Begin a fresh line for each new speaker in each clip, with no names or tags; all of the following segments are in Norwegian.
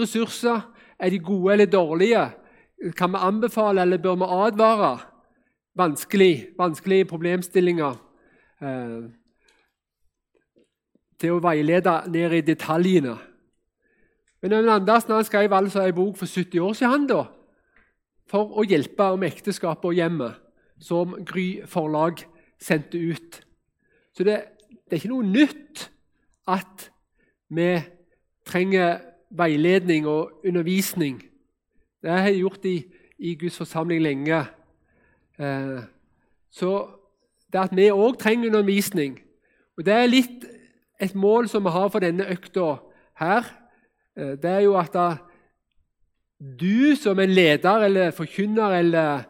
ressurser? Er de gode eller dårlige? Kan vi anbefale eller bør vi advare? Vanskelig, vanskelige problemstillinger. Eh, til å veilede ned i detaljene. Men Øyvind Andersen han skrev altså en bok for 70 år siden da, for å hjelpe om ekteskapet og hjemmet, som Gry forlag sendte ut. Så det, det er ikke noe nytt at vi trenger veiledning og undervisning. Det har jeg gjort i, i Guds forsamling lenge. Eh, så det at vi òg trenger undervisning og Det er litt et mål som vi har for denne økta her. Eh, det er jo at da, du som en leder eller forkynner eller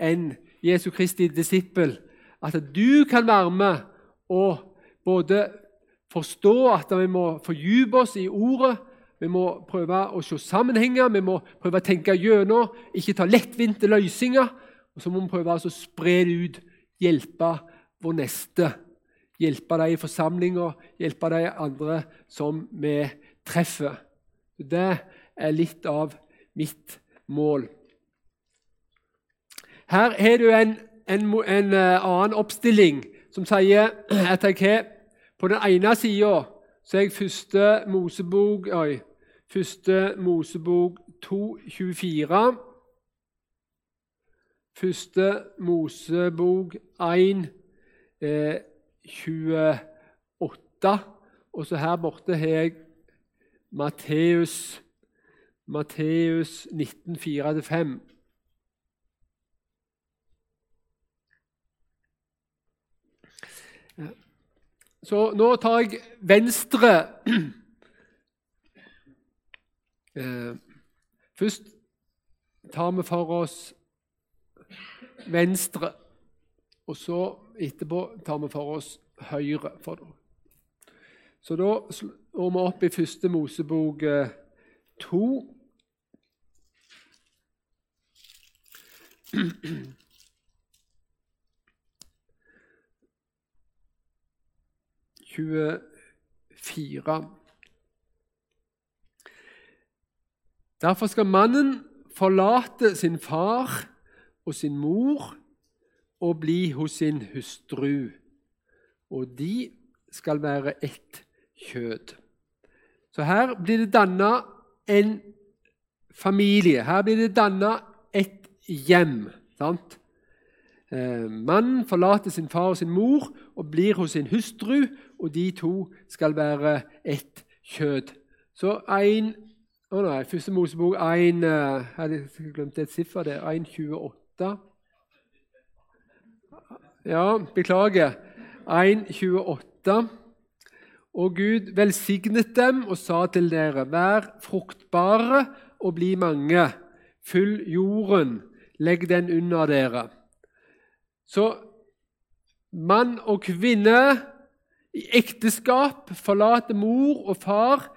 en Jesu Kristi disippel At du kan være med og både forstå at vi må fordype oss i ordet, vi må prøve å se sammenhenger, vi må prøve å tenke gjennom, ikke ta lettvinte løsninger. Og så må vi prøve å spre det ut, hjelpe vår neste. Hjelpe de i forsamlinga, hjelpe de andre som vi treffer. Det er litt av mitt mål. Her har du en, en, en eh, annen oppstilling som sier at jeg har på den ene sida så jeg første Mosebok oi, Første Mosebok 2,24. Første Mosebok 1, eh, 28. Og så her borte har jeg Matteus, Matteus 19, 4-5. Så nå tar jeg venstre Eh, først tar vi for oss venstre, og så etterpå tar vi for oss høyre. Så da slår vi opp i første Mosebok eh, to. Tjuefire. Derfor skal mannen forlate sin far og sin mor og bli hos sin hustru, og de skal være ett kjød. Så her blir det danna en familie. Her blir det danna et hjem. sant? Eh, mannen forlater sin far og sin mor og blir hos sin hustru, og de to skal være ett kjød. Så en å nei, Første Mosebok 1 uh, Jeg glemte et siffer der. 1,28. Ja, beklager. 1,28. Og Gud velsignet dem og sa til dere.: Vær fruktbare og bli mange. Fyll jorden, legg den under dere. Så mann og kvinne i ekteskap forlater mor og far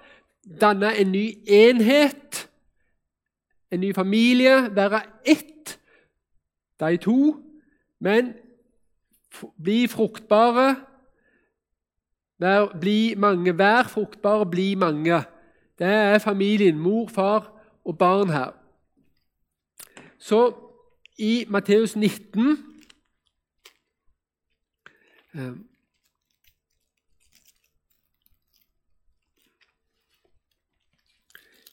danne en ny enhet, en ny familie, være ett, de to, men bli fruktbare. Vær, bli mange. Vær fruktbare, bli mange. Det er familien, mor, far og barn her. Så i Matteus 19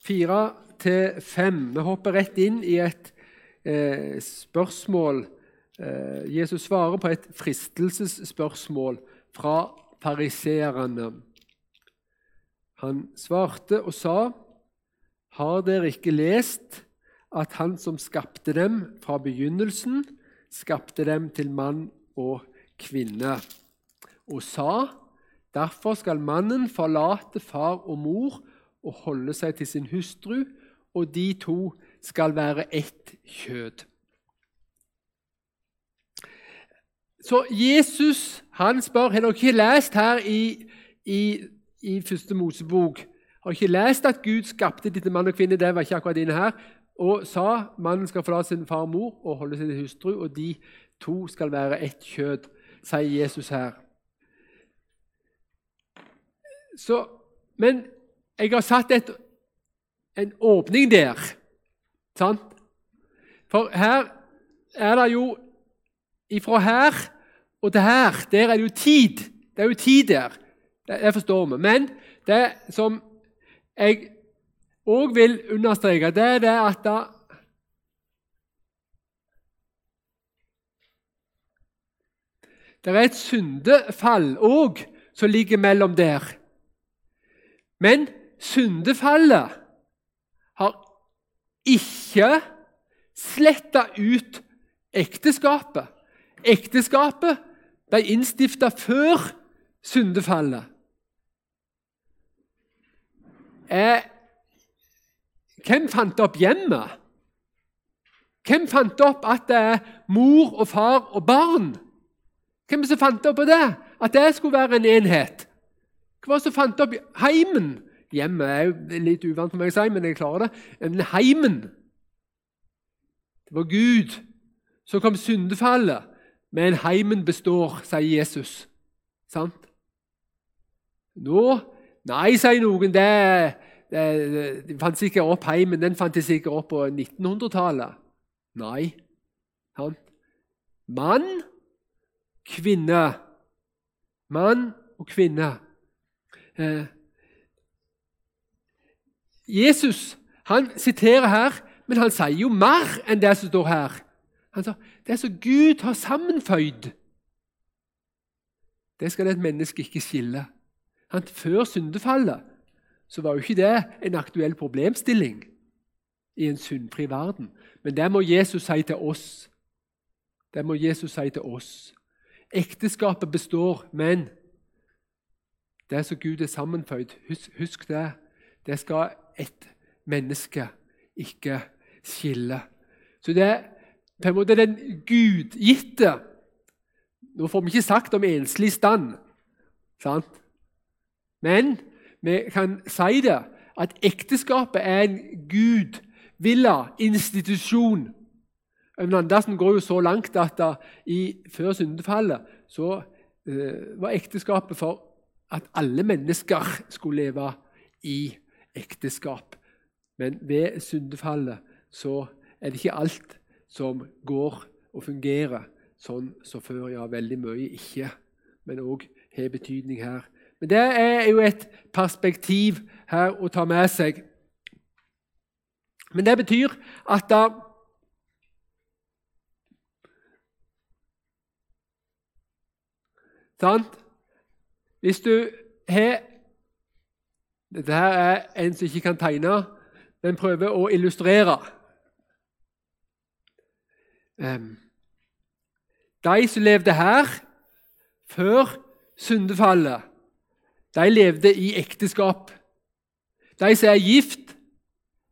Fire til fem. Vi hopper rett inn i et eh, spørsmål. Eh, Jesus svarer på et fristelsesspørsmål fra fariseerne. Han svarte og sa, 'Har dere ikke lest at Han som skapte dem fra begynnelsen, skapte dem til mann og kvinne?' Og sa, 'Derfor skal mannen forlate far og mor' og holde seg til sin hustru, og de to skal være ett kjød. Så Jesus han spør har dere ikke lest her i, i, i første Mosebok Har dere ikke lest at Gud skapte dette mann og kvinne? Det var ikke akkurat inne her. Og sa mannen skal forlate sin far og mor og holde sin hustru, og de to skal være ett kjød, sier Jesus her. Så, men jeg har satt et, en åpning der. Sant? For her er det jo Ifra her og til her, der er det jo tid. Det er jo tid der. Det, det forstår vi. Men det som jeg òg vil understreke, det er det at da, Det er et syndefall òg som ligger mellom der. Men syndefallet har ikke sletta ut ekteskapet. Ekteskapet ble innstifta før syndefallet. Eh, hvem fant opp hjemmet? Hvem fant opp at det er mor og far og barn? Hvem som fant opp på det? At det skulle være en enhet? Hva det som fant opp heimen? Hjemmet er jo litt uvant for meg å si, men jeg klarer det. Men heimen Det var Gud. Så kom syndefallet. Men heimen består, sier Jesus. Sant? Nå Nei, sier noen. Det, det, de fant opp heimen. Den fant de sikkert opp på 1900-tallet. Nei. Sant? Mann, kvinne. Mann og kvinne. Eh, Jesus han siterer her, men han sier jo mer enn det som står her. Han sier det som Gud har sammenføyd. Det skal et menneske ikke skille. Han, før syndefallet så var jo ikke det en aktuell problemstilling i en syndfri verden. Men det må Jesus si til oss. Det må Jesus si til oss. Ekteskapet består, men det som Gud er sammenføyd, husk, husk det. Det skal et menneske ikke skille. Så det er på en måte den gudgitte Nå får vi ikke sagt om enslig stand, sant? men vi kan si det at ekteskapet er en gudvilla institusjon. Øyvind Andersen går jo så langt at da, i, før syndefallet så eh, var ekteskapet for at alle mennesker skulle leve i ekteskap. Men ved syndefallet så er det ikke alt som går og fungerer sånn som før. Ja, veldig mye ikke, men òg har betydning her. Men det er jo et perspektiv her å ta med seg. Men det betyr at da Sant? Hvis du har Dette her er en som ikke kan tegne, men prøver å illustrere. De som levde her før syndefallet, de levde i ekteskap. De som er gift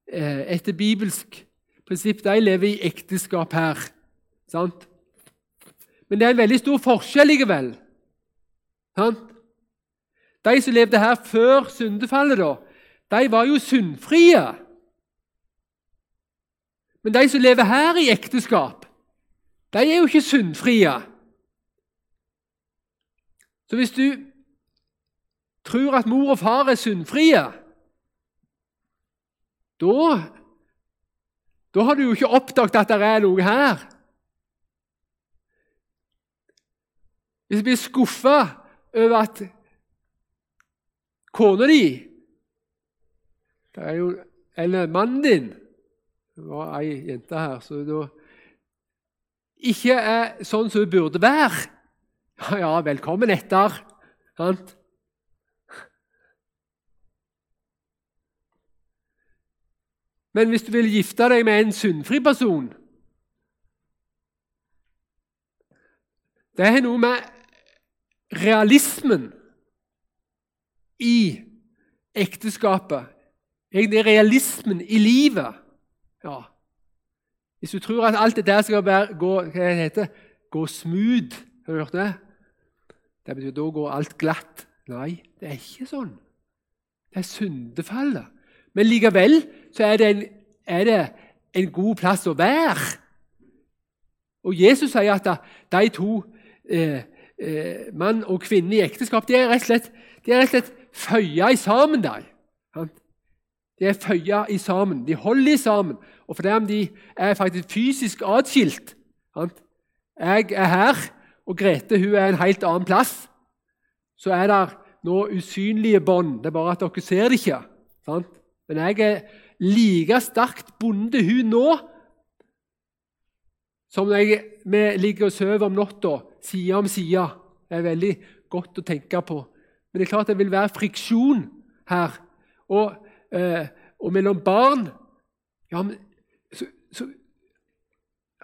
eh, etter bibelsk prinsipp, de lever i ekteskap her. Sant? Men det er en veldig stor forskjell likevel. De som levde her før syndefallet, da, de var jo syndfrie. Men de som lever her i ekteskap, de er jo ikke syndfrie. Så hvis du tror at mor og far er syndfrie, da, da har du jo ikke oppdaget at det er noe her. Hvis du blir skuffa over at kona di Eller mannen din Det var ei jente her. så da ikke er sånn som hun burde være. Ja, velkommen etter. Sant? Men hvis du vil gifte deg med en syndfri person Det har noe med realismen i ekteskapet, egentlig realismen i livet. Ja. Hvis du tror at alt det der skal være, gå, hva det heter, gå smooth Har du hørt det? Det betyr da går alt glatt. Nei, det er ikke sånn. Det er syndefallet. Men likevel så er det en, er det en god plass å være. Og Jesus sier at de to, eh, eh, mann og kvinne i ekteskap, de er rett og slett, rett og slett føya sammen. Der. De er føya i sammen. De holder i sammen. Og fordi om de er faktisk fysisk atskilt Jeg er her, og Grete hun er en helt annen plass. Så er det nå usynlige bånd. Det er bare at dere ser det ikke. Sant? Men jeg er like sterkt bundet hun nå som når jeg, vi ligger og sover om natta, side om side. Det er veldig godt å tenke på. Men det er klart det vil være friksjon her. Og eh, og mellom barn ja, men, så, så,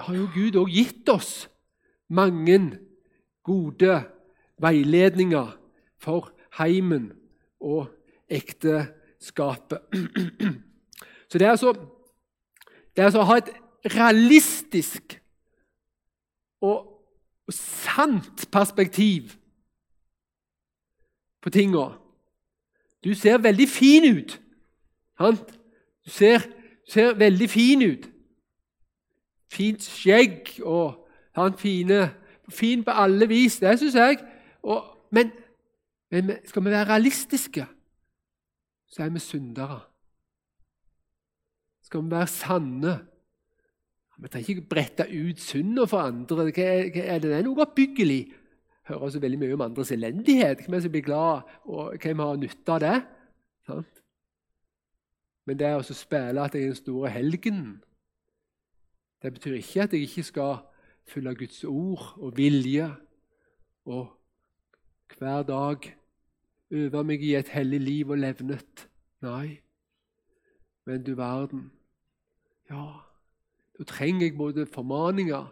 har jo Gud òg gitt oss mange gode veiledninger for heimen og ekteskapet. Så det er altså, det er altså å ha et realistisk og sant perspektiv på tinga. Du ser veldig fin ut. Du ser, ser veldig fin ut. Fint skjegg og sant, fine, fin på alle vis, det syns jeg. Og, men, men, skal vi være realistiske, så er vi syndere. Skal vi være sanne Vi trenger ikke brette ut synda for andre. Er, det? det noe oppbyggelig. Hører så veldig mye om andres elendighet. Hvem er som blir glad, og hvem har nytte av det? Men det å spille at jeg er den store helgen. Det betyr ikke at jeg ikke skal følge Guds ord og vilje og hver dag øve meg i et hellig liv og levnet. Nei. Men du verden Ja, da trenger jeg både formaninger,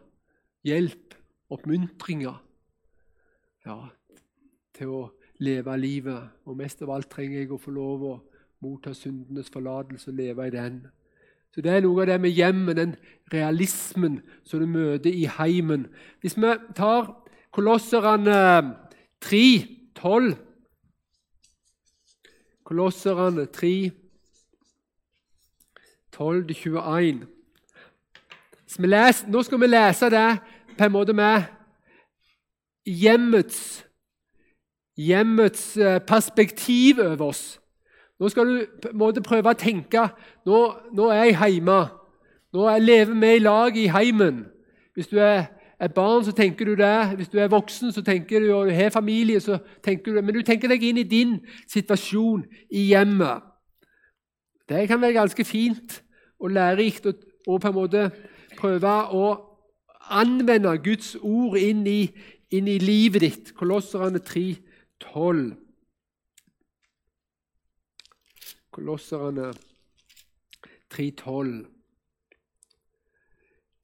hjelp, oppmuntringer ja, til å leve livet. Og mest av alt trenger jeg å få lov å motta syndenes forlatelse og leve i den. Så Det er noe av det med hjemmet, den realismen som du møter i heimen. Hvis vi tar Kolosserne 3, 12 Kolosserne 3, 12-21 Nå skal vi lese det på en måte med hjemmets, hjemmets eh, perspektiv over oss. Nå skal du på en måte prøve å tenke nå, nå er jeg hjemme. Nå lever vi i lag i heimen. Hvis du er, er, barn, så tenker du det. Hvis du er voksen så tenker du, og du har familie, så tenker du det. Men du tenker deg inn i din situasjon i hjemmet. Det kan være ganske fint og lærerikt og på en måte prøve å anvende Guds ord inn i, inn i livet ditt. Kolosserne 3, 12. Kolosserne 3,12.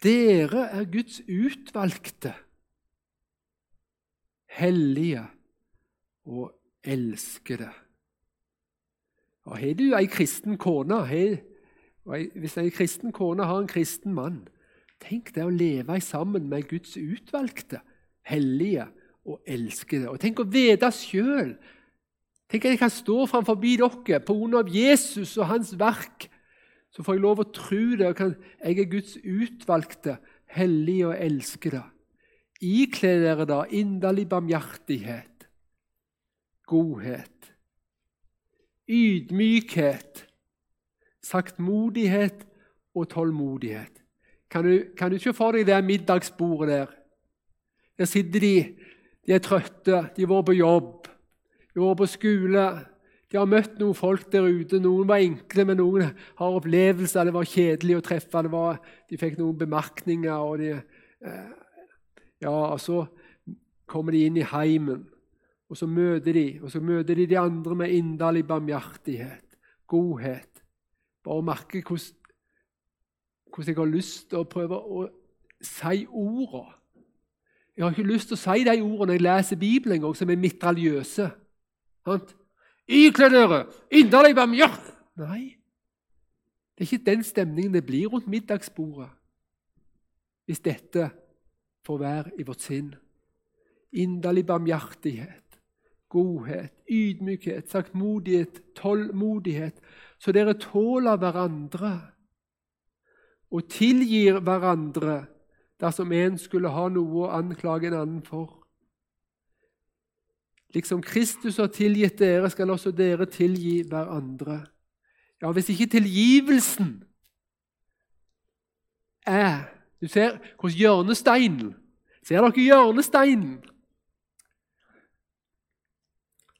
Dere er Guds utvalgte, hellige og elskede. Og Har du ei kristen kone, hvis ei kristen kone har en kristen mann Tenk det å leve sammen med Guds utvalgte, hellige og elskede. Og Tenk å vite sjøl Tenk at jeg kan stå framfor dere på grunn av Jesus og hans verk. Så får jeg lov å tro det. og Jeg er Guds utvalgte, hellige og elskede. Ikle dere da inderlig barmhjertighet, godhet, ydmykhet, saktmodighet og tålmodighet. Kan du, kan du ikke få deg det middagsbordet der? Der sitter de, de er trøtte, de har vært på jobb. De går på skole. De har møtt noen folk der ute. Noen var enkle, men noen har opplevelser. Det var kjedelig å treffe. Var, de fikk noen bemerkninger. og de, eh, ja, og Så kommer de inn i heimen, og så møter de og så møter de, de andre med inderlig barmhjertighet, godhet. Bare merke hvordan, hvordan jeg har lyst til å prøve å si ordene. Jeg har ikke lyst til å si de ordene jeg leser Bibelen, som er mitraljøse. Ikle dere inderlig barmhjert Nei, det er ikke den stemningen det blir rundt middagsbordet hvis dette får være i vårt sinn. Inderlig barmhjertighet, godhet, ydmykhet, saktmodighet, tålmodighet, så dere tåler hverandre og tilgir hverandre dersom en skulle ha noe å anklage en annen for. Liksom Kristus har tilgitt dere, skal også dere tilgi hverandre. Ja, hvis ikke tilgivelsen er Du ser hvordan hjørnesteinen Ser dere hjørnesteinen?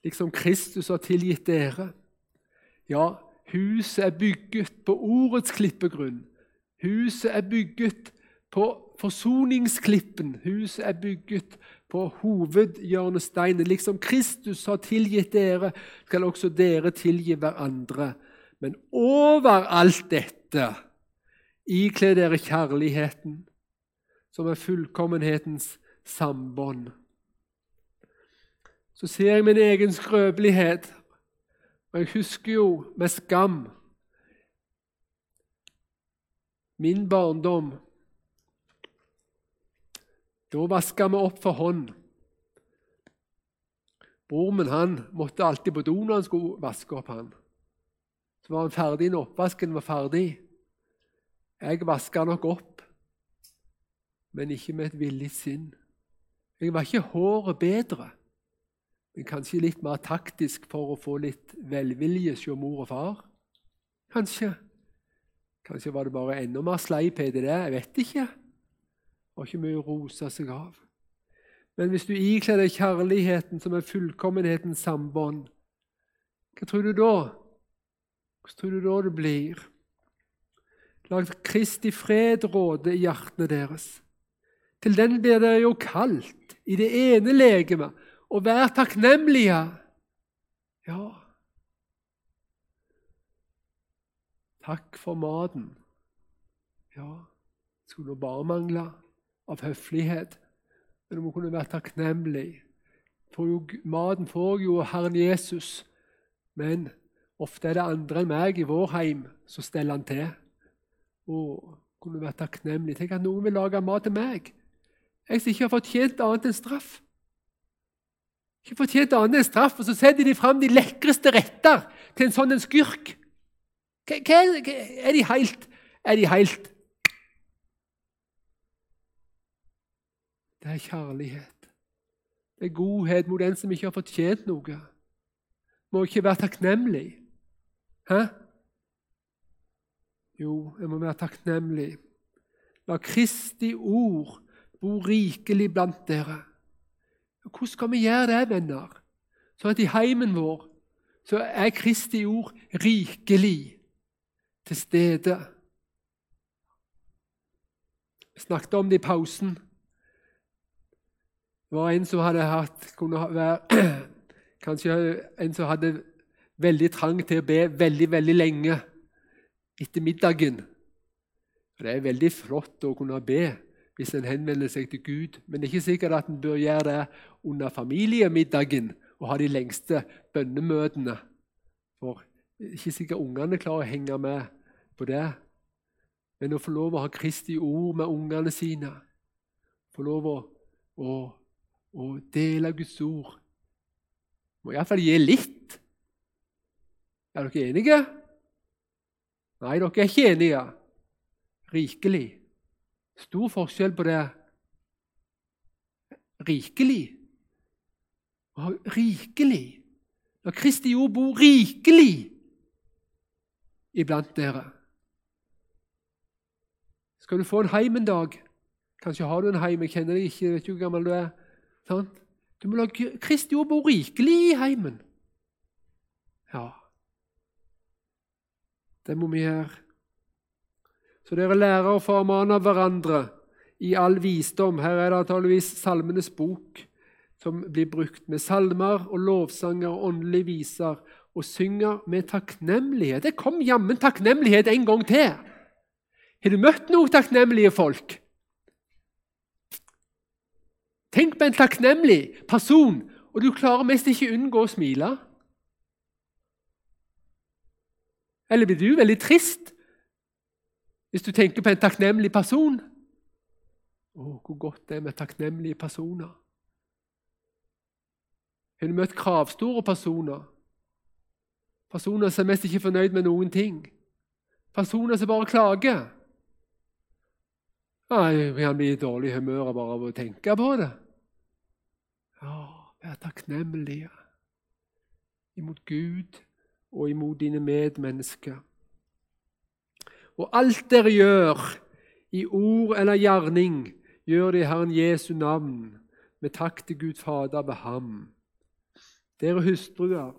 Liksom Kristus har tilgitt dere. Ja, huset er bygget på ordets klippegrunn. Huset er bygget på forsoningsklippen. Huset er bygget på hovedhjørnesteinen. Liksom Kristus har tilgitt dere, skal også dere tilgi hverandre. Men over alt dette ikle dere kjærligheten, som er fullkommenhetens sambånd. Så ser jeg min egen skrøpelighet, og jeg husker jo med skam min barndom. Da vaska vi opp for hånd. Bror min han måtte alltid på do når han skulle vaske opp. han. Så var han ferdig når oppvasken var ferdig. Jeg vaska nok opp, men ikke med et villig sinn. Jeg var ikke håret bedre, men kanskje litt mer taktisk for å få litt velvilje hos mor og far. Kanskje. Kanskje var det bare enda mer sleiphet i det. Jeg vet ikke. Det var ikke mye å rose seg av. Men hvis du ikler deg kjærligheten som er fullkommenhetens sambånd, hva tror du da? Hvordan tror du da det blir? La Kristi fred råde i hjertene deres. Til den blir dere jo kalt i det ene legemet, og vær takknemlige. Ja. Takk for maten. Ja, det skulle bare mangle av høflighet. Men du må kunne være takknemlig. For jo, maten får jo Herren Jesus, men ofte er det andre enn meg i vår heim som steller han til. Og kunne være takknemlig. Tenk at noen vil lage mat til meg. Jeg som ikke har fortjent annet enn straff. Ikke fortjent annet enn straff, Og så setter de fram de lekreste retter til en sånn en skurk. Hva, hva, er de helt Er de helt Det er kjærlighet. Det er godhet mot den som ikke har fortjent noe. Må ikke være takknemlig. Hæ? Jo, jeg må være takknemlig. La Kristi ord bo rikelig blant dere. Hvordan skal vi gjøre det, venner? Sånn at i heimen vår så er Kristi ord rikelig til stede. Vi snakket om det i pausen. Det var en som hadde hatt være, Kanskje en som hadde veldig trang til å be veldig, veldig lenge etter middagen. Det er veldig flott å kunne be hvis en henvender seg til Gud, men det er ikke sikkert at en bør gjøre det under familiemiddagen og ha de lengste bønnemøtene. Ikke sikkert ungene klarer å henge med på det. Men å få lov å ha Kristi ord med ungene sine, få lov å, å, å dele Guds ord Må iallfall gi litt. Er dere enige? Nei, dere er ikke enige. Rikelig. Stor forskjell på det. Rikelig rikelig. La Kristi ord bo rikelig iblant dere. Skal du få en heim en dag Kanskje har du en heim, jeg kjenner deg ikke, vet ikke hvor gammel du er. Sant? Du må la Kristi ord bo rikelig i heimen. Ja. Det må vi gjøre. Så dere lærer å formane hverandre i all visdom. Her er det antakeligvis Salmenes bok som blir brukt med salmer og lovsanger og åndelige viser, og synger med takknemlighet. Det kom jammen takknemlighet en gang til. Har du møtt noen takknemlige folk? Tenk på en takknemlig person, og du klarer mest ikke unngå å smile. Eller blir du veldig trist hvis du tenker på en takknemlig person? Å, hvor godt det er med takknemlige personer. Har du møtt kravstore personer? Personer som er mest ikke fornøyd med noen ting? Personer som bare klager? Nei, Han blir i dårlig humør bare av å tenke på det. Ja, vær takknemlige imot Gud og imot dine medmennesker. Og alt dere gjør, i ord eller gjerning, gjør det i Herren Jesu navn, med takk til Gud Fader ved ham. Dere hustruer,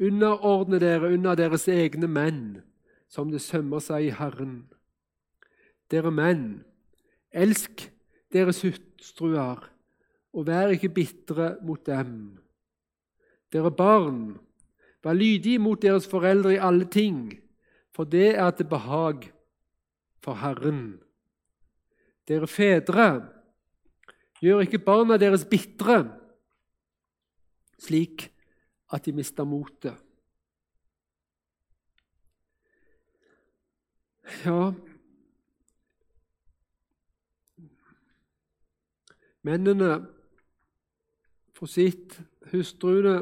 underordne dere under deres egne menn, som det sømmer seg i Herren. Dere menn, elsk deres hustruer, og vær ikke bitre mot dem. Dere barn, vær lydige mot deres foreldre i alle ting, for det er til behag for Herren. Dere fedre, gjør ikke barna deres bitre, slik at de mister motet. Ja Mennene får sitt, hustruene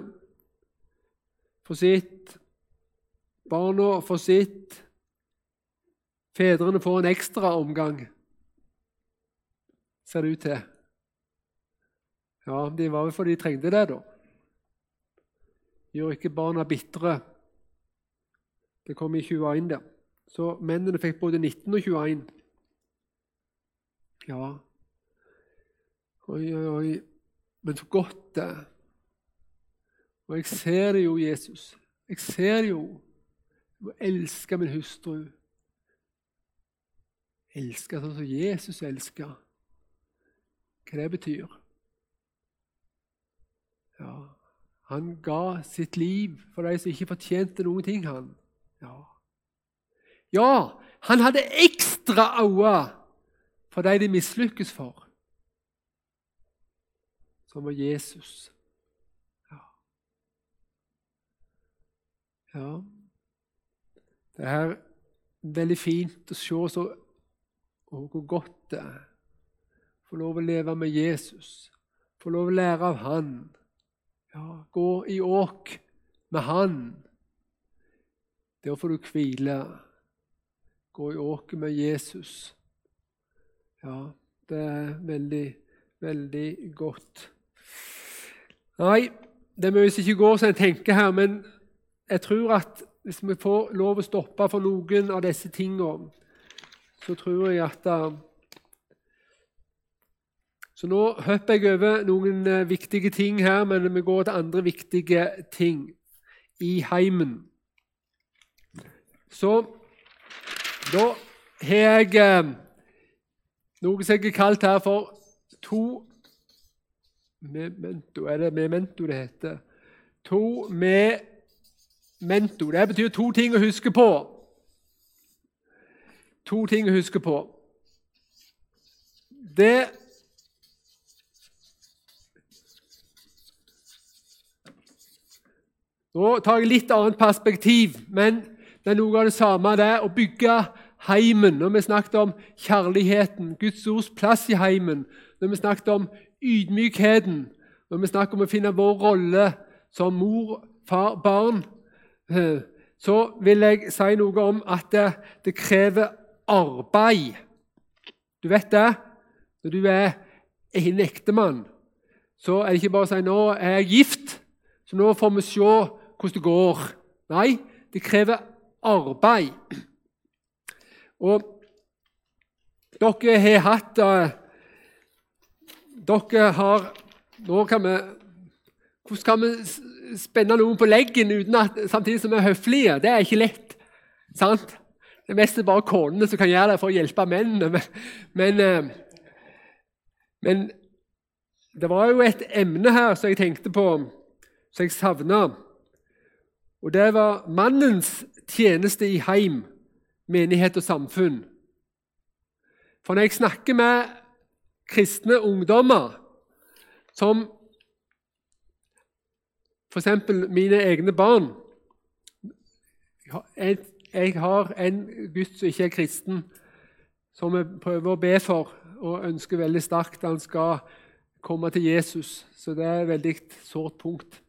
får sitt, barna får sitt. Fedrene får en ekstra omgang ser det ut til. Ja, det var vel fordi de trengte det, da. Gjør ikke barna bitre. Det kom i 21 der. Så mennene fikk både 19 og 21. Ja Oi, oi, oi. Men så godt det Og jeg ser det jo, Jesus. Jeg ser det jo. Jeg må elske min hustru. Elske sånn som Jesus elsker hva det betyr. Ja, han ga sitt liv for de som ikke fortjente noen ting. han. Ja, ja han hadde ekstra øyne for de de mislykkes for, som var Jesus. Ja. ja. Det er veldig fint å se så, hvor godt det er få lov å leve med Jesus, få lov å lære av Han. Ja, gå i åk med Han. Der får du hvile. Gå i åket med Jesus. Ja, det er veldig, veldig godt. Nei, det er mye som ikke går som en tenker her, men jeg tror at hvis vi får lov å stoppe for noen av disse tingene, så tror jeg at så nå hopper jeg over noen eh, viktige ting her, men vi går til andre viktige ting i heimen. Så da har jeg eh, noe som jeg har kalt her for to memento. Er det memento det heter? To memento. Det betyr to ting å huske på. To ting å huske på. Det Nå tar jeg litt annet perspektiv, men det er noe av det samme det å bygge heimen. Når vi snakket om kjærligheten, Guds ords plass i heimen, når vi snakket om ydmykheten, når vi snakker om å finne vår rolle som mor, far, barn, eh, så vil jeg si noe om at det, det krever arbeid. Du vet det? Når du er en ektemann, så er det ikke bare å si 'nå er jeg gift', så nå får vi se hvordan det går. Nei, det krever arbeid. Og dere har hatt uh, Dere har Nå kan vi Hvordan kan vi spenne noen på leggen at, samtidig som vi er høflige? Det er ikke lett. sant? Det er mest bare konene som kan gjøre det for å hjelpe mennene. Men, men, uh, men det var jo et emne her som jeg tenkte på, som jeg savna. Og det var mannens tjeneste i heim, menighet og samfunn. For når jeg snakker med kristne ungdommer, som f.eks. mine egne barn Jeg har en gutt som ikke er kristen, som jeg prøver å be for og ønsker veldig sterkt han skal komme til Jesus. Så det er et veldig sårt punkt.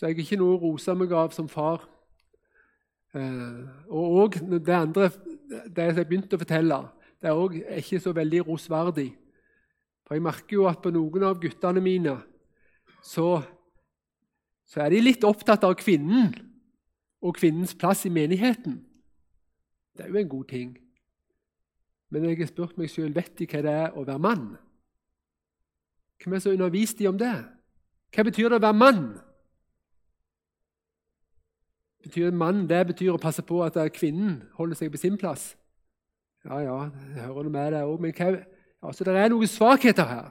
Så jeg er ikke noe å rose meg av som far. Eh, og òg det andre det jeg begynte å fortelle, det er òg ikke så veldig rosverdig. For jeg merker jo at på noen av guttene mine så, så er de litt opptatt av kvinnen. og kvinnens plass i menigheten. Det er jo en god ting. Men jeg har spurt meg sjøl vet de hva det er å være mann. Hvem er det som undervist de om det? Hva betyr det å være mann? Betyr mann det betyr å passe på at kvinnen holder seg på sin plass? Ja, ja, jeg hører noe med det òg, men hva, altså, det er noen svakheter her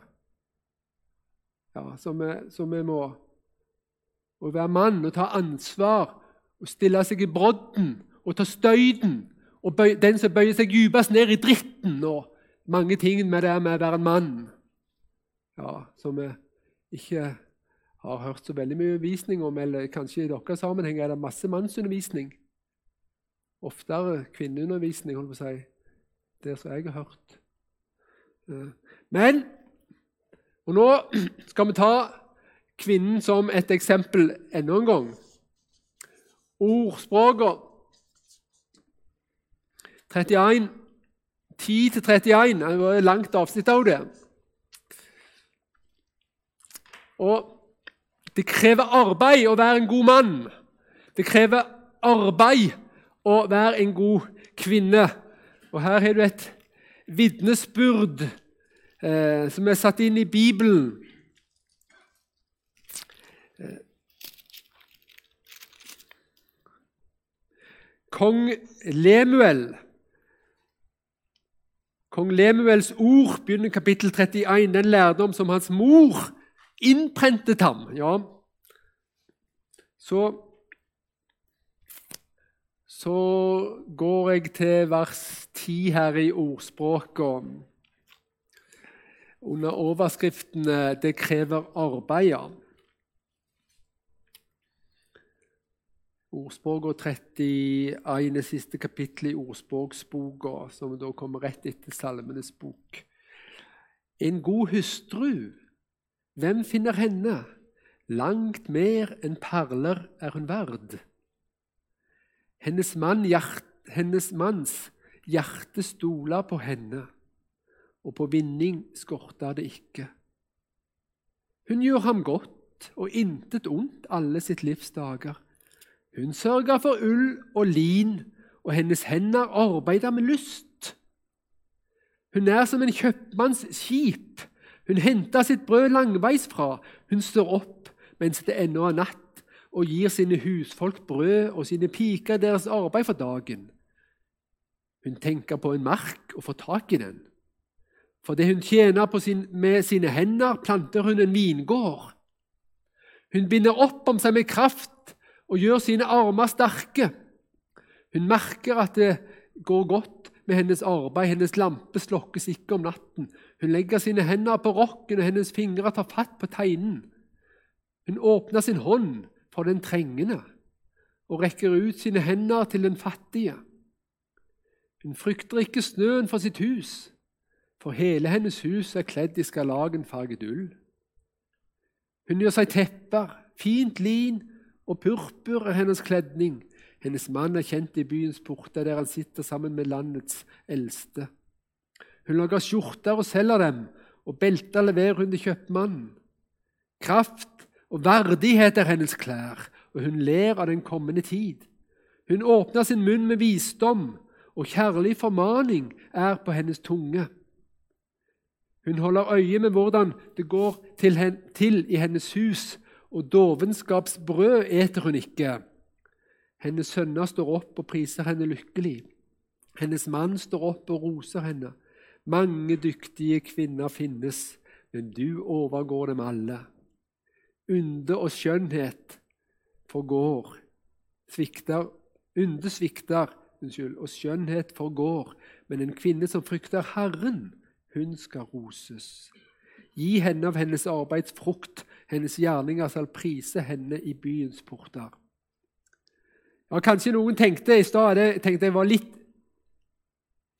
ja, som, vi, må Å være mann og ta ansvar og stille seg i brodden og ta støyten og bøy, den som bøyer seg dypest ned i dritten og mange ting med det med å være en mann. Ja, Som vi ikke har hørt så veldig mye undervisning om, eller kanskje i deres sammenheng er det masse mannsundervisning. Oftere kvinneundervisning, holdt på å si, det som jeg har hørt. Men og Nå skal vi ta kvinnen som et eksempel enda en gang. Ordspråket 31, 10-31 Det var langt avsnitt av det. Og Det krever arbeid å være en god mann. Det krever arbeid å være en god kvinne. Og Her har du et vitnesbyrd eh, som er satt inn i Bibelen. Eh, Kong Lemuel Kong Lemuels ord begynner kapittel 31. Den lærdom som hans mor innprentet ham. Ja. Så, så går jeg til vers 10 her i ordspråket under overskriftene 'Det krever arbeid'. Ordspråket 31 er siste kapittel i ordspråksboka, som da kommer rett etter Salmenes bok. En god hustru, hvem finner henne? Langt mer enn perler er hun verd. Hennes, mann, hjert, hennes manns hjerte stoler på henne og på vinning skorta det ikke. Hun gjør ham godt og intet ondt alle sitt livs dager. Hun sørger for ull og lin, og hennes hender arbeider med lyst. Hun er som en kjøpmanns skip. Hun henter sitt brød langveisfra. Hun står opp mens det ennå er natt, og gir sine husfolk brød og sine piker deres arbeid for dagen. Hun tenker på en mark og får tak i den. For det hun tjener sin, med sine hender, planter hun en vingård. Hun binder opp om seg med kraft og gjør sine armer sterke. Hun merker at det går godt med hennes arbeid, hennes lampe slokkes ikke om natten. Hun legger sine hender på rokken, og hennes fingre tar fatt på teinen. Hun åpner sin hånd for den trengende og rekker ut sine hender til den fattige. Hun frykter ikke snøen for sitt hus for hele hennes hus er kledd i skarlagenfarget ull. Hun gjør seg tepper, fint lin og purpur er hennes kledning. Hennes mann er kjent i byens porter, der han sitter sammen med landets eldste. Hun lager skjorter og selger dem, og belter leverer hun til kjøpmannen. Kraft og verdighet er hennes klær, og hun ler av den kommende tid. Hun åpner sin munn med visdom, og kjærlig formaning er på hennes tunge. Hun holder øye med hvordan det går til, hen, til i hennes hus, og dovenskapsbrød eter hun ikke. Hennes sønner står opp og priser henne lykkelig. Hennes mann står opp og roser henne. Mange dyktige kvinner finnes, men du overgår dem alle. Unde og skjønnhet forgår, svikter, unde svikter, unnskyld, og skjønnhet forgår, men en kvinne som frykter Herren, hun skal roses. Gi henne av hennes arbeids frukt, hennes gjerninger skal prise henne i byens porter. Ja, Kanskje noen tenkte i stad tenkte jeg var litt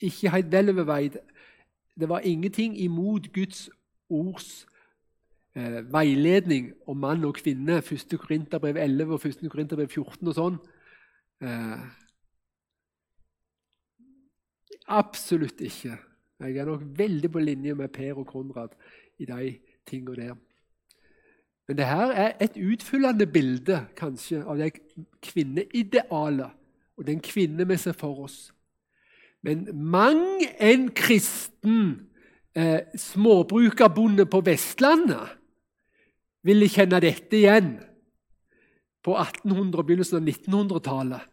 ikke helt veloverveid. Det var ingenting imot Guds ords eh, veiledning om mann og kvinne. 1. Korinterbrev 11 og 1. Korinterbrev 14 og sånn. Eh, absolutt ikke. Jeg er nok veldig på linje med Per og Konrad i de tingene der. Men det her er et utfyllende bilde kanskje av det kvinneidealet og den kvinne vi ser for oss. Men mang en kristen eh, småbrukerbonde på Vestlandet ville kjenne dette igjen på 1800- og begynnelsen av 1900-tallet.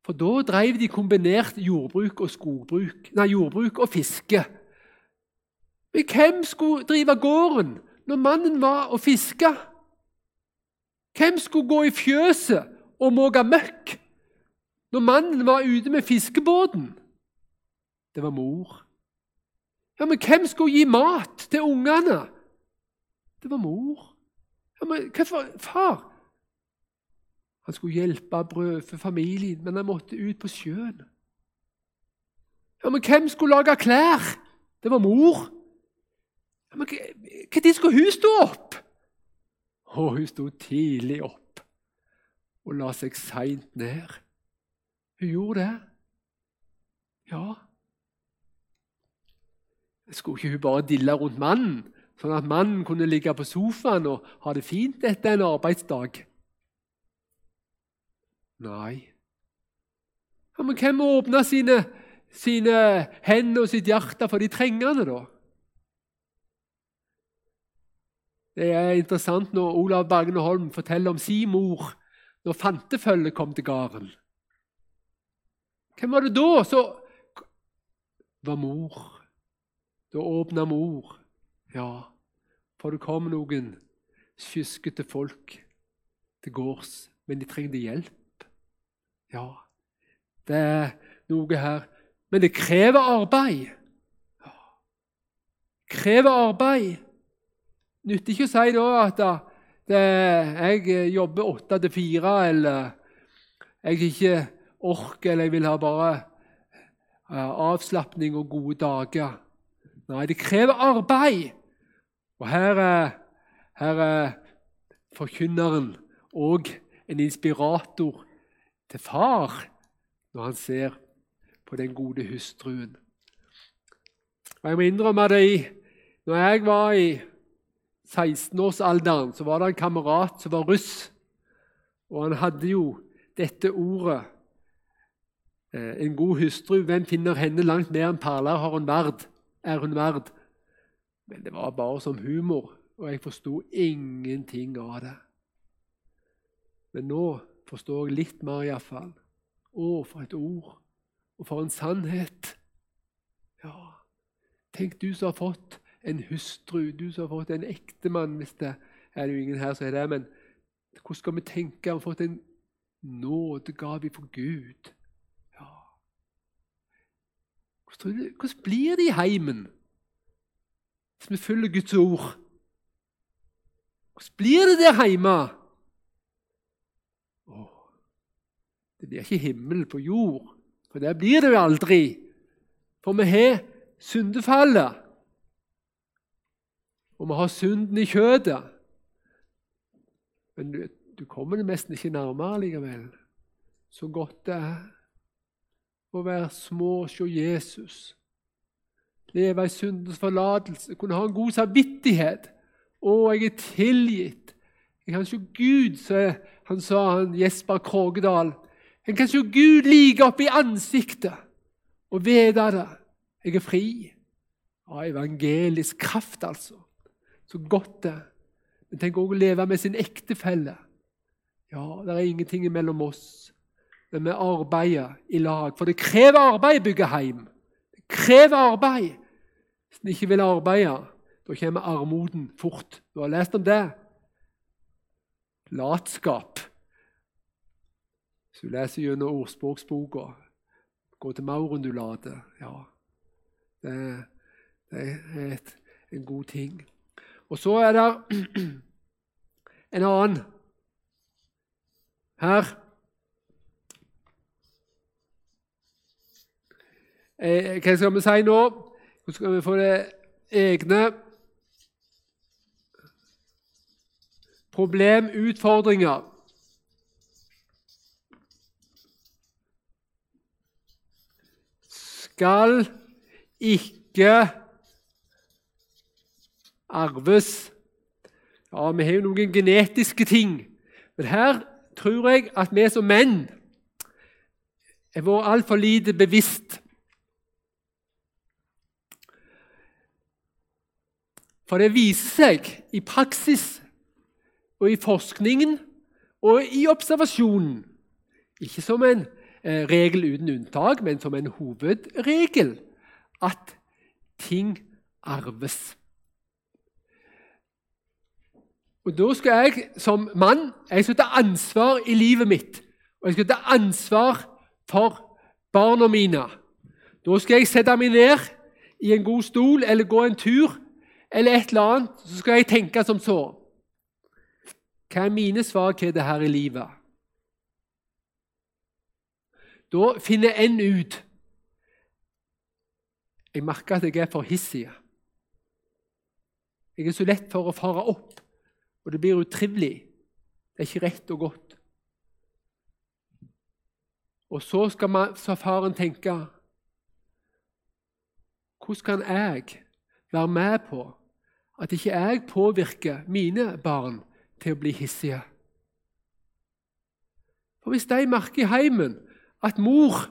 For da drev de kombinert jordbruk og skogbruk, nei, jordbruk og fiske. Men hvem skulle drive gården når mannen var og fiska? Hvem skulle gå i fjøset og måke møkk når mannen var ute med fiskebåten? Det var mor. Ja, Men hvem skulle gi mat til ungene? Det var mor. Ja, men hvorfor far? Han skulle hjelpe brødfe familien, men han måtte ut på sjøen. Ja, Men hvem skulle lage klær? Det var mor. Men Når skulle hun stå opp? Å, hun sto tidlig opp og la seg seint ned. Hun gjorde det. Ja. Skulle ikke hun bare dille rundt mannen, sånn at mannen kunne ligge på sofaen og ha det fint etter en arbeidsdag? Nei. Ja, men hvem åpna sine, sine hender og sitt hjerte for de trengende, da? Det er interessant når Olav Bergne Holm forteller om sin mor når fantefølget kom til gården. Hvem var det da som var mor? Da åpna mor. Ja, for det kom noen skyskete folk til gårds, men de trengte hjelp. Ja, det er noe her. Men det krever arbeid. Ja. Krever arbeid. Nytter ikke å si da at det, jeg jobber åtte til fire, eller jeg ikke orker, eller jeg vil ha bare avslapning og gode dager. Nei, det krever arbeid. Og her er, her er forkynneren og en inspirator til far når han ser på den gode hustruen. Og Jeg må innrømme det når jeg var i 16-årsalderen, så var det en kamerat som var russ. Og han hadde jo dette ordet eh, En god hustru, hvem finner henne langt mer enn perler har hun verd, er hun verd? Men det var bare som humor, og jeg forsto ingenting av det. Men nå forstår jeg litt mer, iallfall. Å, for et ord! Og for en sannhet! Ja, tenk du som har fått en hustru, du som har fått en ektemann hvis det er jo ingen her som er det, men hvordan skal vi tenke? Har fått en nådegave fra Gud? Ja. Hvordan, blir det i heimen hvis vi følger Guds ord? Hvordan blir det der hjemme? Det blir ikke himmel på jord, for der blir det jo aldri. For vi har syndefallet, og vi har synden i kjødet. Men du, du kommer det nesten ikke nærmere likevel. Så godt det er å være små og se Jesus. Leve i syndens forlatelse, kunne ha en god samvittighet. Å, jeg er tilgitt. Jeg kan se Gud, så han sa han Jesper Krogedal. En kan se Gud like opp i ansiktet og vite det. Jeg er fri. Av evangelisk kraft, altså. Så godt det Men tenk også å leve med sin ektefelle. Ja, det er ingenting mellom oss, men vi arbeider i lag. For det krever arbeid å bygge hjem. Det krever arbeid. Hvis en ikke vil arbeide, da kommer armoden fort. Du har lest om det. Latskap. Hvis du leser gjennom ordspråksboka, gå til maurundulatet Ja, det, det er et, en god ting. Og så er det en annen her. Eh, hva skal vi si nå? Hvordan skal vi få det egne problem, utfordringer? skal ikke arves. Ja, vi har jo noen genetiske ting. Men her tror jeg at vi som menn er vært altfor lite bevisst. For det viser seg i praksis og i forskningen og i observasjonen, ikke som en eh, regel uten unntak, men som en hovedregel, at ting arves. Og Da skal jeg som mann jeg skal ta ansvar i livet mitt. Og jeg skal ta ansvar for barna mine. Da skal jeg sette meg ned i en god stol eller gå en tur eller et eller annet. Så skal jeg tenke som så. Hva er mine svakheter her i livet? Da finner en ut Jeg merker at jeg er for hissig. Jeg er så lett for å fare opp, og det blir utrivelig. Det er ikke rett og godt. Og så skal man, så faren tenke Hvordan kan jeg være med på at ikke jeg påvirker mine barn til å bli hissige? For Hvis de merker i heimen at mor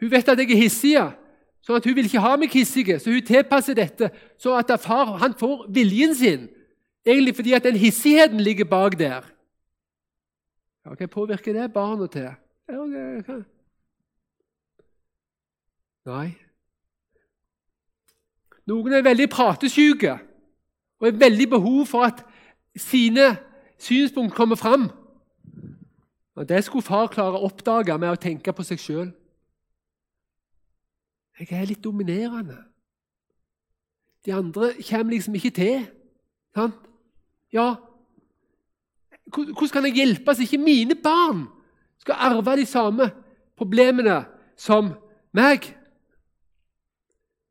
hun vet at jeg er hissig, sånn at hun vil ikke ha meg hissig, så hun tilpasser dette så at far han får viljen sin, egentlig fordi at den hissigheten ligger bak der. Ja, Hva påvirker det barnet til? Nei. Noen er veldig pratesyke og har veldig behov for at sine synspunkt kommer fram. Og Det skulle far klare å oppdage med å tenke på seg sjøl. Jeg er litt dominerende. De andre kommer liksom ikke til. Sant? Ja, hvordan kan jeg hjelpe så ikke mine barn skal arve de samme problemene som meg?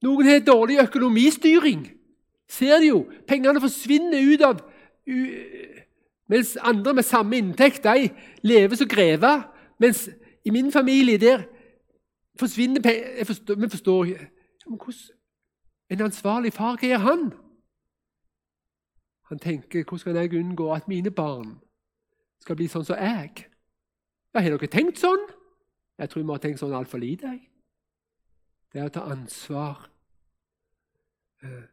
Noen har dårlig økonomistyring. Ser de jo. Pengene forsvinner ut av mens andre med samme inntekt de lever som grever. Mens i min familie der forsvinner forstår, Vi forstår ikke En ansvarlig far, hva gjør han? Han tenker hvordan kan jeg unngå at mine barn skal bli sånn som jeg? Ja, Har dere tenkt sånn? Jeg tror vi har tenkt sånn altfor lite. Det er å ta ansvar. Eh,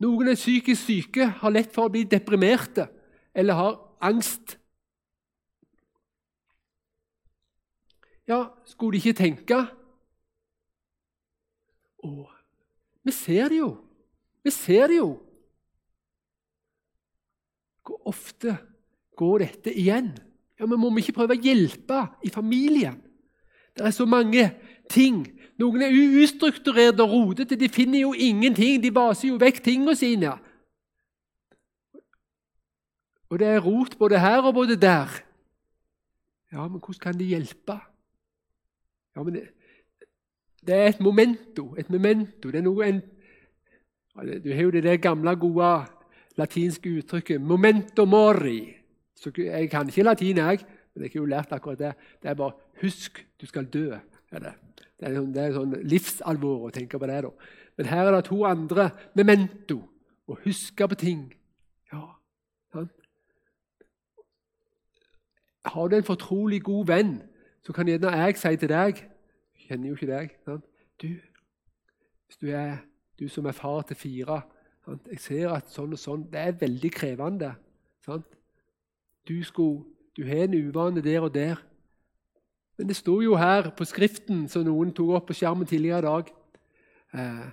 noen er psykisk syke, har lett for å bli deprimerte eller har angst. Ja, skulle de ikke tenke Å, vi ser det jo. Vi ser det jo. Hvor ofte går dette igjen? Ja, men Må vi ikke prøve å hjelpe i familien? Det er så mange ting. Noen er ustrukturerte og rodete. De finner jo ingenting. De vaser jo vekk tingene sine. Og det er rot både her og både der. Ja, men hvordan kan de hjelpe? Ja, men det, det er et momento. Et memento. Det er noe en, Du har jo det der gamle, gode latinske uttrykket 'momento mori'. Så jeg kan ikke latin, jeg, men jeg har jo lært akkurat det. Det er bare 'husk, du skal dø'. Er det. Det, er, sånn, det er sånn livsalvor å tenke på det. da. Men her er det to andre memento. Å huske på ting. Ja, sant? Har du en fortrolig god venn, så kan gjerne jeg si til deg Jeg kjenner jo ikke deg. Sant? Du, hvis du er du som er far til fire sant? Jeg ser at sånn og sånn Det er veldig krevende. Sant? Du, skulle, du har en uvane der og der. Men det sto jo her på Skriften, som noen tok opp på skjermen tidligere i dag eh,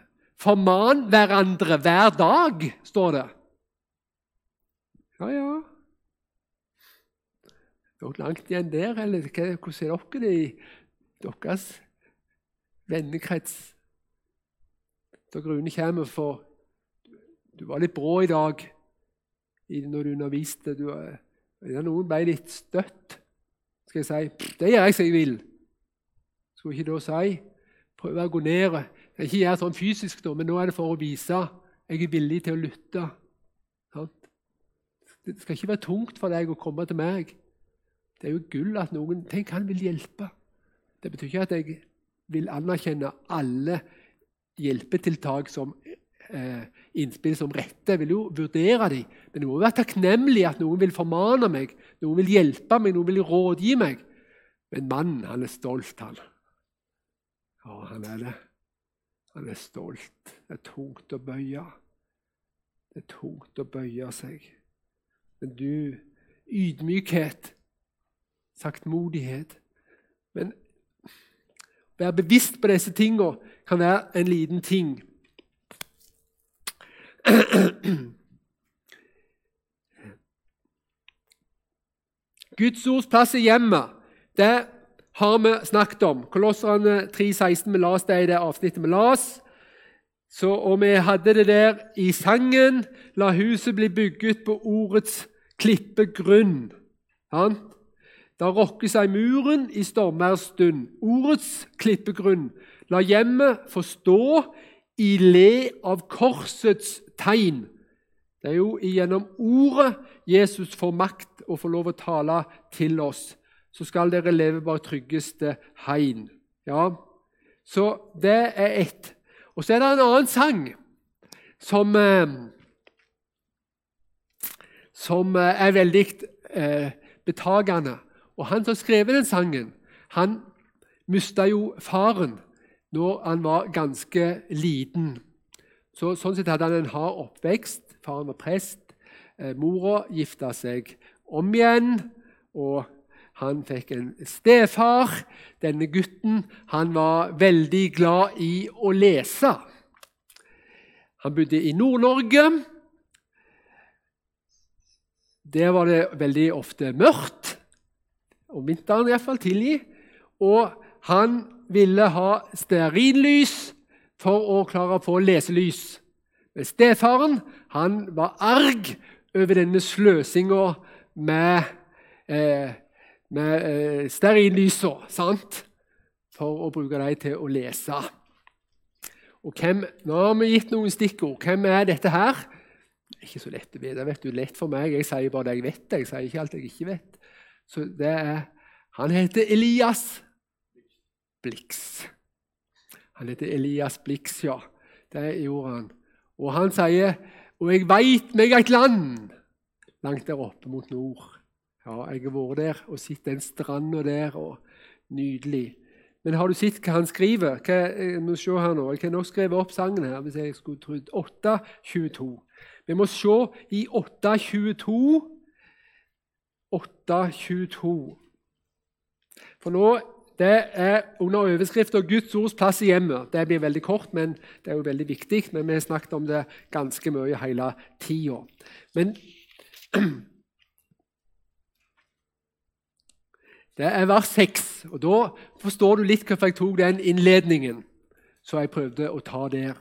Forman hverandre hver dag, står det. Ja, ja. Det er langt igjen der, eller hvordan er dere i deres vennekrets? Da Rune kommer for Du var litt brå i dag når du underviste. Du, ja, noen ble litt støtt. Skal jeg si det gjør jeg som jeg vil. Skulle ikke da si prøve å gå ned. Jeg ikke gjøre sånn fysisk, da, men nå er det for å vise jeg er villig til å lytte. Det skal ikke være tungt for deg å komme til meg. Det er jo gull at noen Tenk, han vil hjelpe. Det betyr ikke at jeg vil anerkjenne alle hjelpetiltak som eh, innspill som rette. Jeg vil jo vurdere dem. Men det må være takknemlig at noen vil formane meg, noen vil hjelpe meg, noen vil rådgi meg. Men mannen, han er stolt, han. Ja, han er det. Han er stolt. Det er tungt å bøye. Det er tungt å bøye seg. Men du, ydmykhet, saktmodighet Men å være bevisst på disse tingene kan være en liten ting. Guds ords plass i hjemmet, det har vi snakket om. Kolosserne 3,16. Vi las det i det avsnittet vi las. Så, og vi hadde det der i sangen 'La huset bli bygget på ordets klippegrunn'. Ja? Da rokker seg muren i stormværs stund. Ordets klippegrunn. La hjemmet få stå i le av korsets tegn. Det er jo gjennom ordet Jesus får makt og får lov å tale til oss. Så skal dere leve bare tryggeste hegn. Ja, så det er ett. Og så er det en annen sang som, eh, som eh, er veldig eh, betagende. Og Han som skrev den sangen, han mista jo faren når han var ganske liten. Så, sånn sett hadde han en hard oppvekst. Faren var prest. Eh, mora gifta seg om igjen. og han fikk en stefar. Denne gutten han var veldig glad i å lese. Han bodde i Nord-Norge. Der var det veldig ofte mørkt, om vinteren iallfall tidlig. Og han ville ha stearinlys for å klare å få leselys. Men stefaren han var arg over denne sløsinga med eh, med eh, stearinlysa for å bruke dem til å lese. Og hvem, Nå har vi gitt noen stikkord. Hvem er dette her? Ikke så lett å vite. vet du, lett for meg. Jeg sier bare det jeg vet. Jeg sier ikke alt jeg ikke vet. Så det er, Han heter Elias Blix. Han heter Elias Blix, ja. Det gjorde han. Og han sier Og jeg veit meg et land langt der oppe mot nord. Ja, jeg har vært der og sett den stranda der. og Nydelig. Men har du sett hva han skriver? Hva, jeg må se her nå. Jeg kan nok skrive opp sangen her hvis jeg skulle trodd. 8.22. Vi må se i 8.22. 8.22. For nå det er under overskrifta 'Guds ords plass i hjemmet'. Det blir veldig kort, men det er jo veldig viktig. Men vi har snakket om det ganske mye hele tida. Men Det er vers 6. og Da forstår du litt hvorfor jeg tok den innledningen så jeg prøvde å ta der.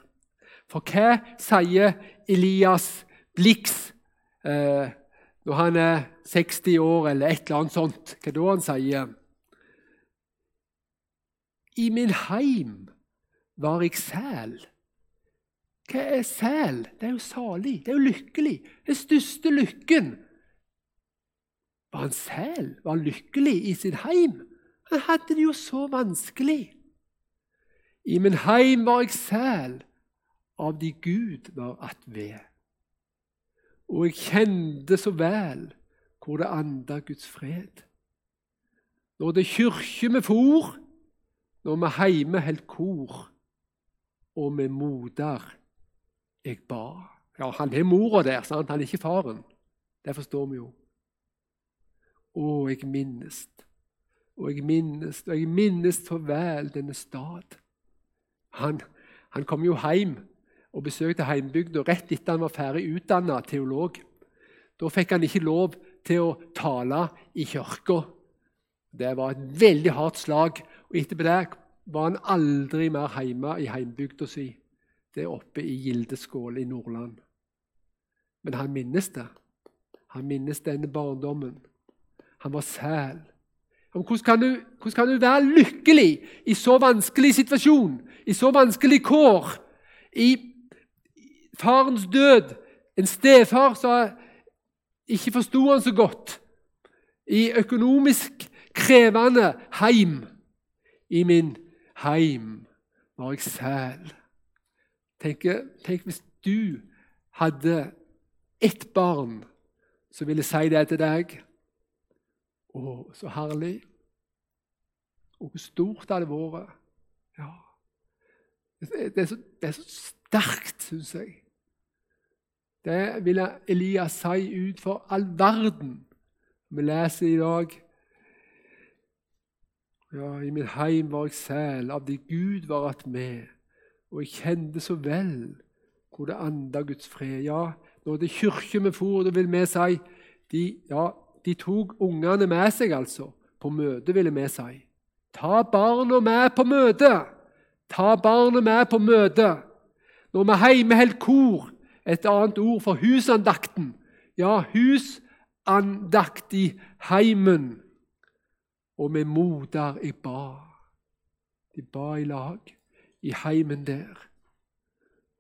For hva sier Elias Blix eh, når han er 60 år, eller et eller annet sånt? Hva da han sier? I min heim var jeg sæl. Hva er sæl? Det er jo salig, det er jo lykkelig. Den største lykken var han selv? Var han lykkelig i sin heim? Han hadde det jo så vanskelig. I min heim var jeg sæl, av de Gud var attved. Og jeg kjente så vel hvor det anda Guds fred. Når det kyrkje med for, når vi heime held kor, og med moder jeg ba. Ja, Han er mora der, sant? han er ikke faren. Det forstår vi jo. Å, jeg minnes, og jeg minnes, og jeg minnes så vel denne stad. Han, han kom jo hjem og besøkte heimbygda rett etter han var ferdig utdanna teolog. Da fikk han ikke lov til å tale i kirka. Det var et veldig hardt slag. Og Etterpå det var han aldri mer hjemme i heimbygda si, det er oppe i Gildeskål i Nordland. Men han minnes det. Han minnes denne barndommen. Han var sæl. Hvordan kan, du, hvordan kan, du, være lykkelig i så vanskelig situasjon, i så vanskelig kår? I farens død, en stefar som ikke forsto han så godt. I økonomisk krevende heim. I min heim var jeg sæl. Tenk, tenk hvis du hadde ett barn, som ville si det til deg. Å, så herlig. Og hvor stort det hadde vært. Ja. Det er så, det er så sterkt, syns jeg. Det ville Elias si ut for all verden. Vi leser i dag ja, I min heim var jeg sel, av det Gud var att med, og jeg kjente så vel hvor det anda Guds fred. Ja, når det er kirke vi for, da vil vi si de, ja, de tok ungene med seg, altså. På møte, ville vi si. Ta barna med på møte! Ta barna med på møte! Når vi heime held kor, et annet ord for husandakten. Ja, husandakt i heimen og med moder jeg ba. De ba i lag i heimen der.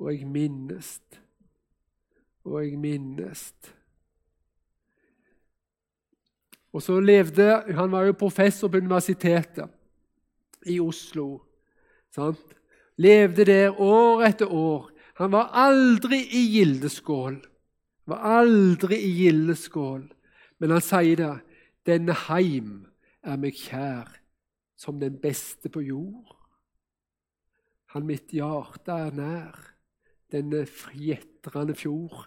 Og jeg minnes, og jeg minnes. Og så levde Han var jo professor på universitetet i Oslo. Sant? Levde der år etter år. Han var aldri i gildeskål. Var aldri i gildeskål. Men han sier det. Denne heim er meg kjær som den beste på jord. Han mitt hjerte er nær, denne fjetrende fjord,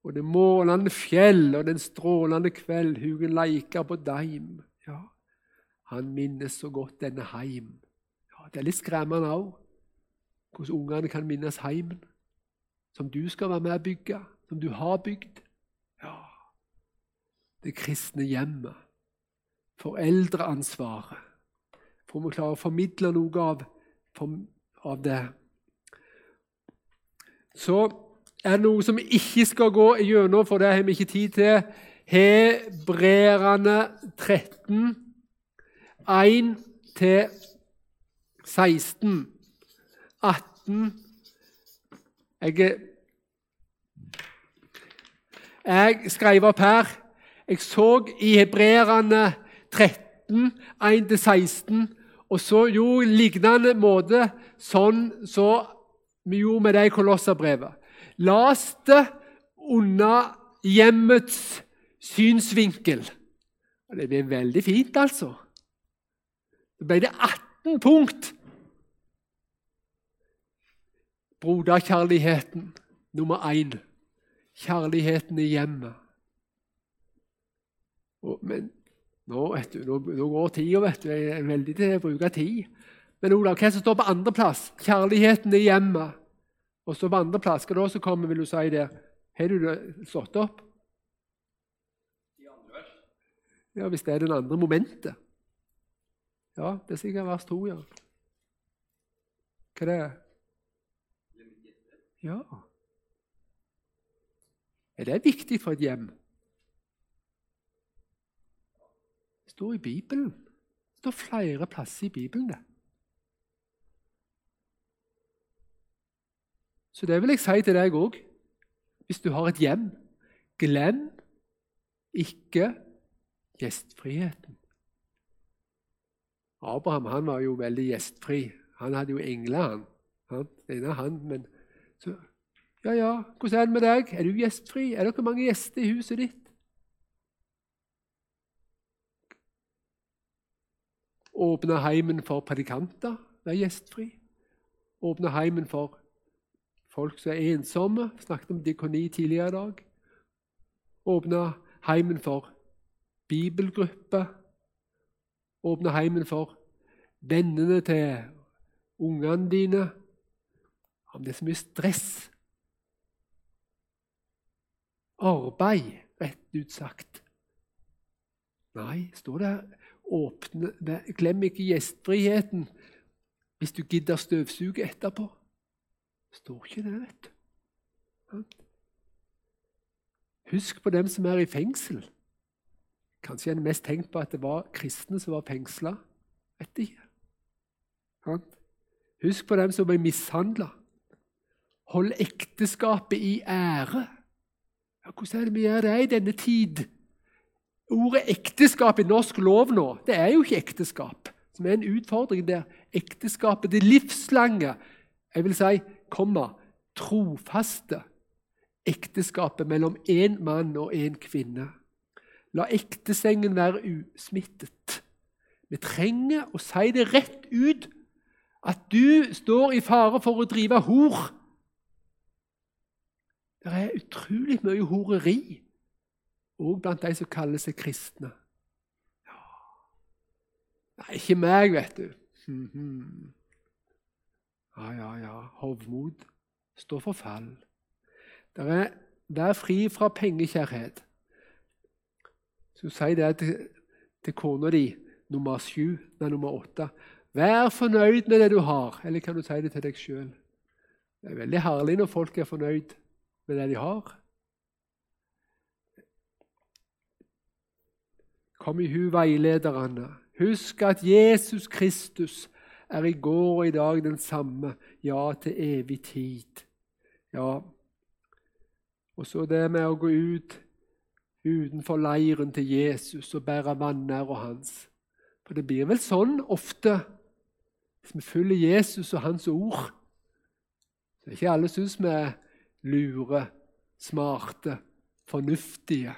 og det målende fjell og den strålende kveld, hugen leika på deim. Ja, han minnes så godt denne heim. Ja, Det er litt skremmende òg, hvordan ungene kan minnes heimen, som du skal være med å bygge, som du har bygd. Ja, det kristne hjemmet foreldreansvaret. For vi klarer å formidle noe av, av det. Så er det noe som vi ikke skal gå gjennom, for det har vi ikke tid til. Hebreerne 13, 1 16, 18 Jeg, jeg skrev opp her Jeg så i hebreerne 13, 1-16. Og så jo lignende måte sånn så vi gjorde med det i Kolosserbrevet. Las det under hjemmets synsvinkel. Det ble veldig fint, altså. Det ble det 18 punkt. Broderkjærligheten nummer én. Kjærligheten i hjemmet. Men nå, vet du, nå, nå går tida, vet du. Jeg er veldig til å bruke tid. Men Olav, hva som står på andreplass? Kjærligheten i hjemmet. Og så på andreplass, hva da som kommer, vil du si det? Har du det slått opp? Ja, Hvis det er den andre momentet. Ja, det er sikkert vers to, ja. Hva er det? Ja. Er det viktig for et hjem? Står i Bibelen. Det står flere plasser i Bibelen. det. Så det vil jeg si til deg òg. Hvis du har et hjem, glem ikke gjestfriheten. Abraham han var jo veldig gjestfri. Han hadde jo engler, han. han ene han, men så, Ja, ja, hvordan er det med deg? Er du gjestfri? Er det mange gjester i huset ditt? Åpne heimen for predikanter, være gjestfri. Åpne heimen for folk som er ensomme. Snakket om dekoni tidligere i dag. Åpne heimen for bibelgrupper. Åpne heimen for vennene til ungene dine. Om det er så mye stress. Arbeid, rett ut sagt. Nei, står det åpne Glem ikke gjestfriheten hvis du gidder støvsuge etterpå. Står ikke det, vet du. Husk på dem som er i fengsel. Kanskje en mest tenkt på at det var kristne som var fengsla. Vet ikke. Husk på dem som ble mishandla. Hold ekteskapet i ære. Ja, hvordan er det vi gjør det i denne tid? Ordet ekteskap i norsk lov nå, det er jo ikke ekteskap. Som er en utfordring der. Ekteskapet, det livslange, jeg vil si, komma, trofaste ekteskapet mellom én mann og én kvinne. La ektesengen være usmittet. Vi trenger å si det rett ut at du står i fare for å drive hor. Det er utrolig mye horeri òg blant de som kaller seg kristne. Ja. Nei, ikke meg, vet du. -hmm. Ja, ja, ja. Hovmod står for fall. Det er Vær fri fra pengekjærhet. Så sier det til, til kona di, nummer sju, nei, nummer åtte. Vær fornøyd med det du har. Eller kan du si det til deg sjøl? Det er veldig herlig når folk er fornøyd med det de har. Kom i hu veilederne. Husk at Jesus Kristus er i går og i dag den samme, ja, til evig tid. Ja, og så det med å gå ut utenfor leiren til Jesus og bære vanæra hans. For det blir vel sånn ofte hvis vi følger Jesus og hans ord. Så ikke alle syns vi er lure, smarte, fornuftige.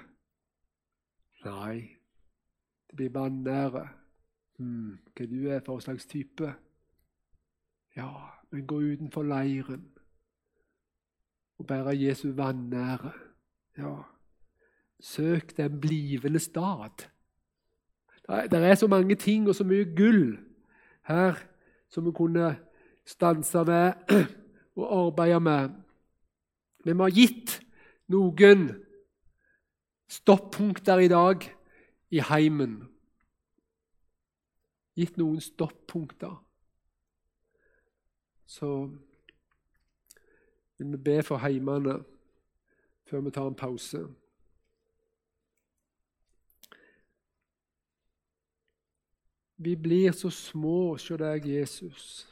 Nei, det blir vanære. Hmm, hva du er for slags type? Ja, men gå utenfor leiren og bære Jesu vanære. Ja, søk den blivende stad. Det er så mange ting og så mye gull her som vi kunne stanse med og arbeide med. Men vi har gitt noen stoppunkter i dag i heimen. Gitt noen stoppunkter. Så vil vi be for heimene før vi tar en pause. Vi blir så små hos deg, Jesus.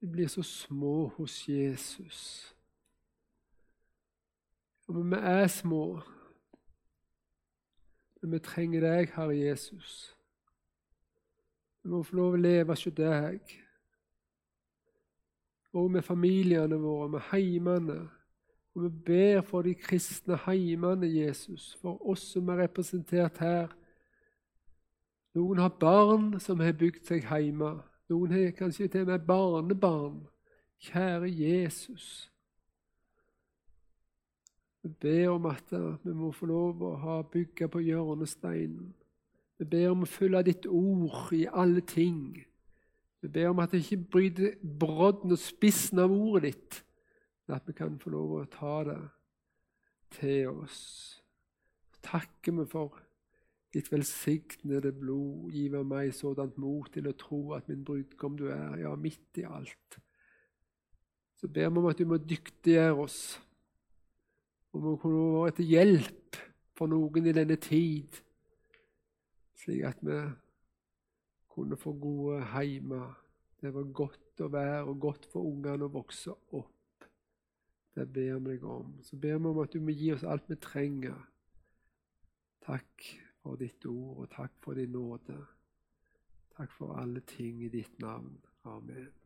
Vi blir så små hos Jesus. Men vi er små. Men vi trenger deg, Herre Jesus. Vi må få lov å leve hos deg. Og med familiene våre, med heimene. Og vi ber for de kristne heimene, Jesus, for oss som er representert her. Noen har barn som har bygd seg heime. Noen har kanskje til og med barnebarn. Kjære Jesus. Vi ber om at vi må få lov å ha bygget på hjørnesteinen. Vi ber om å følge ditt ord i alle ting. Vi ber om at det ikke bryter brodden og spissen av ordet ditt, men at vi kan få lov å ta det til oss. Takker vi for Ditt velsignede blod giver meg sådant mot til å tro at min brudgom du er, ja, midt i alt. Så ber vi om at du må dyktiggjøre oss, og må kunne være til hjelp for noen i denne tid, slik at vi kunne få gode heimer. Det var godt å være og godt for ungene å vokse opp. Det ber vi deg om. Så ber vi om at du må gi oss alt vi trenger. Takk for ditt ord, og takk for din nåde. Takk for alle ting i ditt navn. Amen.